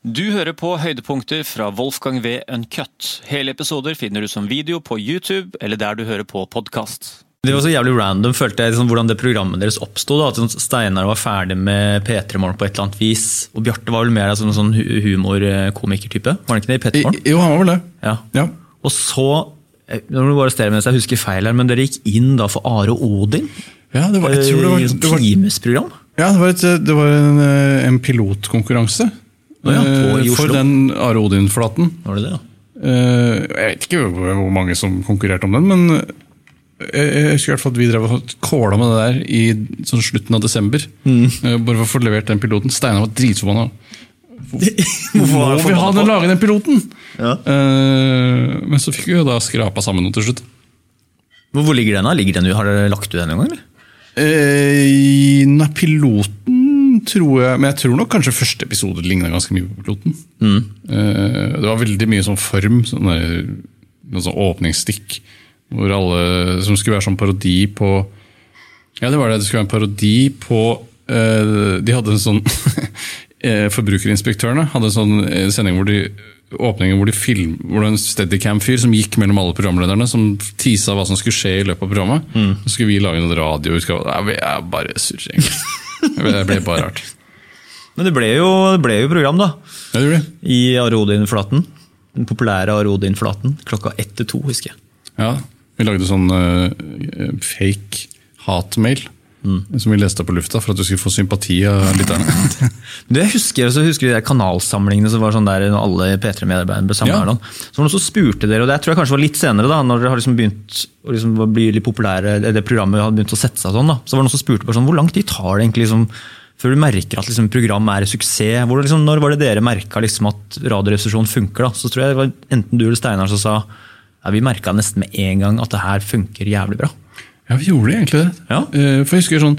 Du hører på høydepunkter fra Wolfgang V. Uncut. Hele episoder finner du som video på YouTube eller der du hører på podkast. Det var så jævlig random, følte jeg, liksom, hvordan det programmet deres oppsto. At sånn Steinar var ferdig med P3 Morgen på et eller annet vis. Og Bjarte var vel mer altså, en sånn hu- humorkomikertype? Var han ikke det i P3 Morgen? Jo, han var vel det. Ja. Ja. Og så eh, nå må du bare stere meg hvis jeg husker feil her, men dere gikk inn da for Are Odin? Ja, det var, jeg tror det var, Eh, det var, Timesprogram? ja, det var, et, det var en, eh, en pilotkonkurranse. Ja, på- eh, i Oslo. For den Are Odin-flaten. Var det det, da? Eh, Jeg vet ikke hvor mange som konkurrerte om den, men jeg jeg husker i hvert fall at vi drev og kåla med det der i sånn slutten av desember. Mm. Eh, Bare for å få levert den piloten. Steinar var dritforbanna. Må vi ha den, lage den piloten? Ja. Eh, Men så fikk vi jo da skrapa sammen noe til slutt. Hvor, ligger den? da? Ligger den, Har dere lagt ut den en gang? Eh, nei, piloten tror jeg Men jeg tror nok kanskje første episode ligna ganske mye på piloten. Eh, det var veldig mye sånn form, sånn der, noen sånn åpningsstikk, hvor alle Som skulle være sånn parodi på Ja, det var det. Det skulle være en parodi på eh, De hadde en sånn eh, Forbrukerinspektørene hadde en sånn sending hvor de åpningen hvor de film, hvor det var en Steadicam-fyr som gikk mellom alle programlederne, som tisa hva som skulle skje i løpet av programmet. Så skulle vi lage en radioutgave. Jeg bare surrer, egentlig. Det ble bare rart. Men det ble jo, det ble jo program, da. Ja, det gjorde det. I Arodin-flaten. Den populære Arodin-flaten. Klokka ett til to, husker jeg. Ja, vi lagde sånn uh, fake hatmail. Som vi leste på lufta for at du skulle få sympati av lytterne. Det jeg husker, så husker jeg de kanalsamlingene som var sånn der når alle P3-medarbeidere ble samla. Ja. da. Så var det noen som spurte dere, og det tror jeg kanskje var litt senere, da, når dere har liksom begynt å liksom bli litt populære, det programmet hadde begynt å sette seg sånn, da. Så var det noen som spurte bare sånn, hvor lang tid tar det egentlig liksom, før du merker at liksom, program er en suksess? Hvor, liksom, når var det dere merka liksom, at Radioresepsjonen funker? da? Så tror jeg det var enten du eller Steinar som sa ja, vi merka nesten med en gang at det her funker jævlig bra. Ja, vi gjorde egentlig det. Ja. Eh, For jeg husker sånn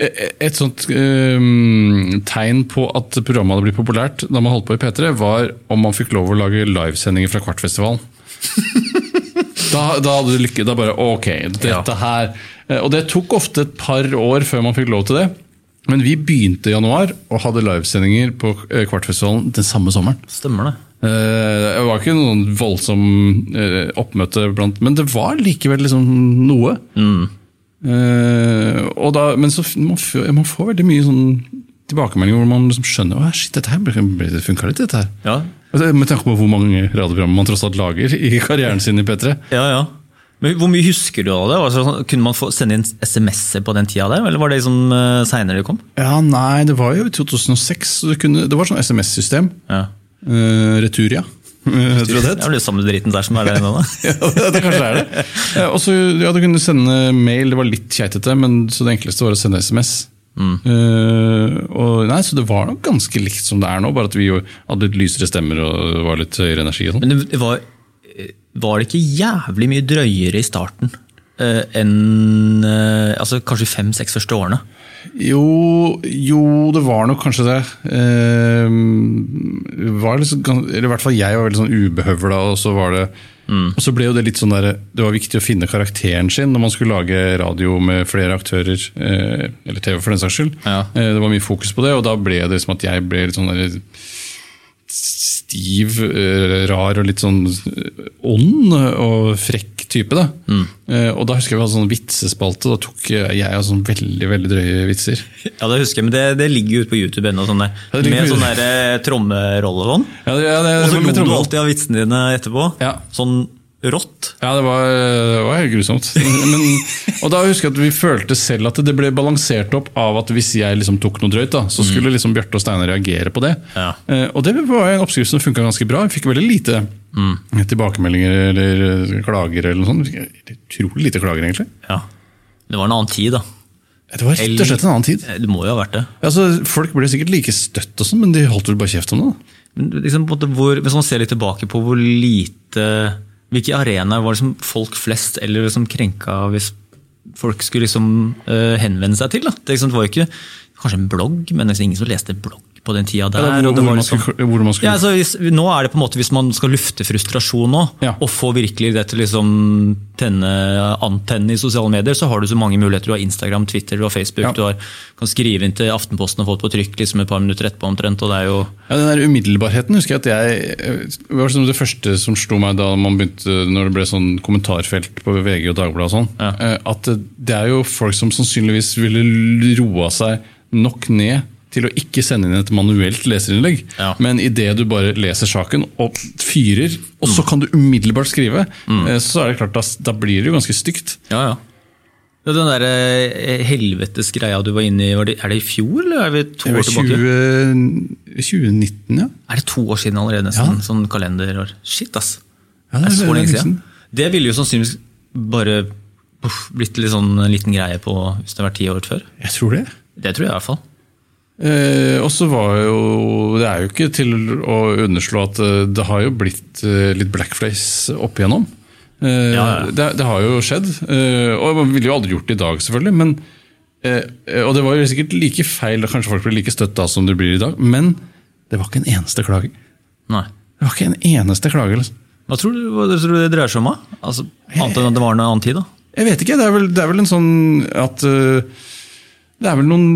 eh, Et sånt um, tegn på at programmet hadde blitt populært da man holdt på i P3, var om man fikk lov å lage livesendinger fra Kvartfestivalen. da, da hadde du lykke. Da bare ok, dette her Eh, Og det tok ofte et par år før man fikk lov til det. Men vi begynte i januar og hadde livesendinger på eh, Kvartfestivalen den samme sommeren. Stemmer det? Eh, Det var ikke noen voldsom eh, oppmøte blant Men det var likevel liksom noe. Eh, og da, men så man, får, man får veldig mye sånn tilbakemeldinger hvor man liksom skjønner at shit, dette her funka litt. dette her. Ja, Altså, med tanke på hvor mange radioprogrammer man tross alt lager i karrieren sin i P3. Ja, ja. Men Hvor mye husker du av det? Altså, kunne man få sende inn SMS-er på den tida, der, eller var det liksom uh, seinere det kom? Ja, nei, det var jo i 2006. Så det, kunne, det var sånn SMS-system. Ja. Uh, Returia. Uh, tror du det Det er samme dritten der som er der ennå, da. ja, det kanskje er det. Og så, ja, Du kunne sende mail, det var litt keitete, men så det enkleste var å sende SMS. Eh, og, nei, Så det var nok ganske likt som det er nå, bare at vi hadde litt lysere stemmer og var litt høyere energi. og sånn. Men det var, var det ikke jævlig mye drøyere i starten uh, enn uh, altså kanskje fem-seks første årene? Jo, jo, det var nok kanskje det. Eh, var liksom, eller I hvert fall jeg var veldig sånn ubehøvla, og så var det Og så ble jo det litt sånn der, det var viktig å finne karakteren sin når man skulle lage radio med flere aktører. eh, eller TV, for den saks skyld. Ja. Eh, det var mye fokus på det, og da ble det som at jeg ble litt sånn der, stiv, eh, rar og litt sånn eh, ond og frekk type. da. Eh, Og da husker jeg vi hadde sånn vitsespalte. Da tok jeg og sånn veldig veldig drøye vitser. Ja, det husker jeg, men det, det ligger jo ute på YouTube ennå, sånn der, Ja, med sånn eh, trommerolle og sånn. Ja, det, ja, det, Og så lo du alltid av vitsene dine etterpå. Ja. Sånn rått. Ja, det var, det var helt grusomt. Men, og da husker jeg at vi følte selv at det ble balansert opp av at hvis jeg liksom tok noe drøyt, da, så skulle liksom Bjarte og Steinar reagere på det. Ja. Eh, og det var en oppskrift som funka ganske bra. Vi fikk veldig lite tilbakemeldinger eller klager. eller noe sånt. Utrolig lite klager, egentlig. Ja. Det var en annen tid, da. Det var rett og slett en annen tid. Eh, Det må jo ha vært det. Altså, folk ble sikkert like støtt, og sånn, men de holdt vel bare kjeft om det. da. Men liksom, hvor, hvis man ser litt tilbake på hvor lite Hvilke arenaer var liksom folk flest eller liksom krenka hvis folk skulle liksom uh, henvende seg til? Det, liksom, det var jo ikke kanskje en blogg, men liksom ingen som leste blogg på den tida der. Eller hvor, hvor, man liksom- hvor man skulle ja, altså, hvis, nå er det på en måte Hvis man skal lufte frustrasjon nå, Ja. og få virkelig det til liksom tenne antenne i sosiale medier, så har du så mange muligheter. Du har Instagram, Twitter, du har Facebook. Ja. Du har, kan skrive inn til Aftenposten og få det på trykk liksom et par minutter etterpå omtrent. og det er jo Ja, Den der umiddelbarheten husker jeg at jeg det var liksom det første som slo meg da man begynte, når det ble sånn kommentarfelt på VG og Dagbladet. og sånn, Ja. eh, At det, det er jo folk som sannsynligvis ville roa seg nok ned til å ikke sende inn et manuelt leserinnlegg. Ja. Men idet du bare leser saken og fyrer, og så kan du umiddelbart skrive, mm. så er det klart da, da blir det jo ganske stygt. Ja, ja. Ja, Den der eh, helvetes greia du var inne i, var det, er det i fjor, eller er vi to år var tilbake? 20, 2019, ja. Er det to år siden allerede, nesten? Ja. Sånn kalenderår. Shit, ass. Ja, det er så lenge siden. Det ville jo sannsynligvis bare puff, blitt litt sånn en liten greie på hvis det hadde vært ti år før. Jeg tror det. Det tror jeg i hvert fall. Eh, og så var jo Det er jo ikke til å underslå at eh, det har jo blitt eh, litt blackface opp igjennom. Eh, Ja, ja. Det, det har jo skjedd. Eh, og man ville jo aldri gjort det i dag, selvfølgelig. Men, eh, og det var jo sikkert like feil, kanskje folk blir like støtt da som det blir i dag. Men det var ikke en eneste klage. Nei. Det var ikke en eneste klage. Liksom. Hva tror du, hva tror du det dreier seg om? da? Altså, Annet enn at det var noe annen tid, da? Jeg vet ikke. Det er vel, det er vel en sånn at uh, Det er vel noen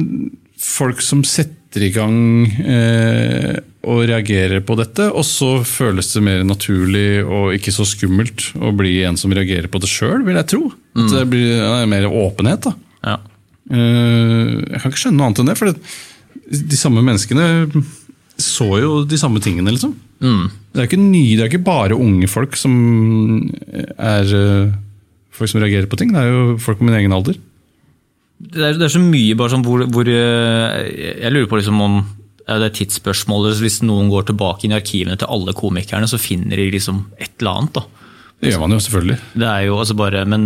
folk som setter i gang eh, og reagerer på dette, og så føles det mer naturlig og ikke så skummelt å bli en som reagerer på det sjøl, vil jeg tro. At det blir ja, mer åpenhet. da. Ja. Eh, jeg kan ikke skjønne noe annet enn det, for det, de samme menneskene så jo de samme tingene, liksom. Det er ikke nye, det er ikke bare unge folk som er eh, folk som reagerer på ting. Det er jo folk på min egen alder. Det, er, det er så mye bare sånn hvor, hvor eh, Jeg lurer på liksom om er det tidsspørsmålet Hvis noen går tilbake inn i arkivene til alle komikerne, så finner de liksom et eller annet. da. Det gjør man jo selvfølgelig. Det er jo altså bare, Men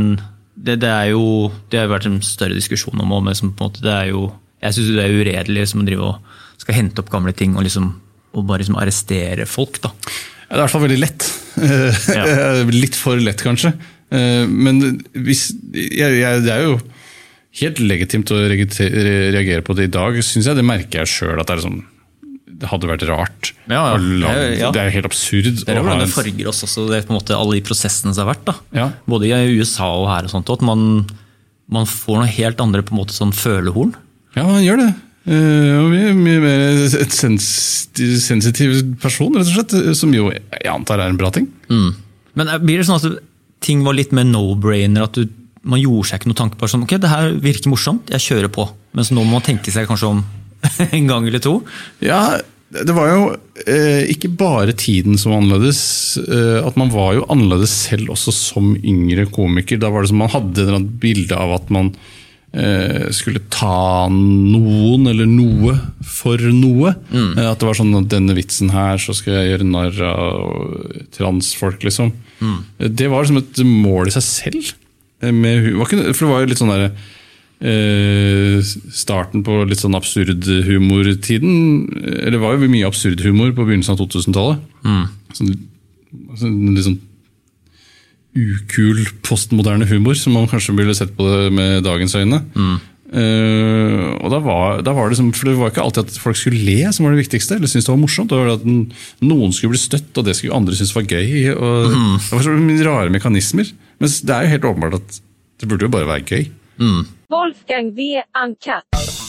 det, det er jo Det har vært en større diskusjon om men liksom på en måte, det er jo, Jeg syns det er uredelig liksom, å drive og skal hente opp gamle ting og liksom og bare liksom arrestere folk. da. Det er i hvert fall veldig lett. Litt for lett, kanskje. Eh, Men hvis, jeg, jeg, det er jo helt legitimt å reagere på det i dag, syns jeg. Det merker jeg sjøl at det er sånn det hadde vært rart. Ja, ja. Langt, Ja. Det er helt absurd. Det er jo hvordan det farger oss også, det er på en måte alle de prosessene som har vært. Både i USA og her, og sånt, at man, man får noe helt andre på en måte sånn følehorn. Ja, man gjør det. Uh, og mye, mye mer et sensitiv, sensitiv person, rett og slett. Som jo jeg antar er en bra ting. Men er- blir det sånn at ting var litt mer no-brainer? At du, man gjorde seg ikke noe tanke på sånn, ok, det her virker morsomt, jeg kjører på. Mens nå må man tenke seg kanskje om en gang eller to. Ja, det var jo eh, ikke bare tiden som var annerledes. Eh, at man var jo annerledes selv også som yngre komiker. Da var det som man hadde et bilde av at man eh, skulle ta noen eller noe for noe. Eh, at det var sånn at denne vitsen her, så skal jeg gjøre narr av transfolk, liksom. Mm. Det var liksom et mål i seg selv. Eh, Med, hu- for det var jo litt sånn derre eh, starten på litt sånn absurdhumortiden. Eller det var jo mye absurdhumor på begynnelsen av 2000-tallet. Sånn, sånn, litt sånn ukul postmoderne humor, som man kanskje ville sett på det med dagens øyne. Eh, og da var, da var det som, for det var ikke alltid at folk skulle le som var det viktigste, eller synes det var morsomt. Det var at Noen skulle bli støtt, og det skulle andre synes var gøy. Og Det var så mye rare mekanismer. Mens det er jo helt åpenbart at det burde jo bare være gøy. Wolfgang V. Uncut.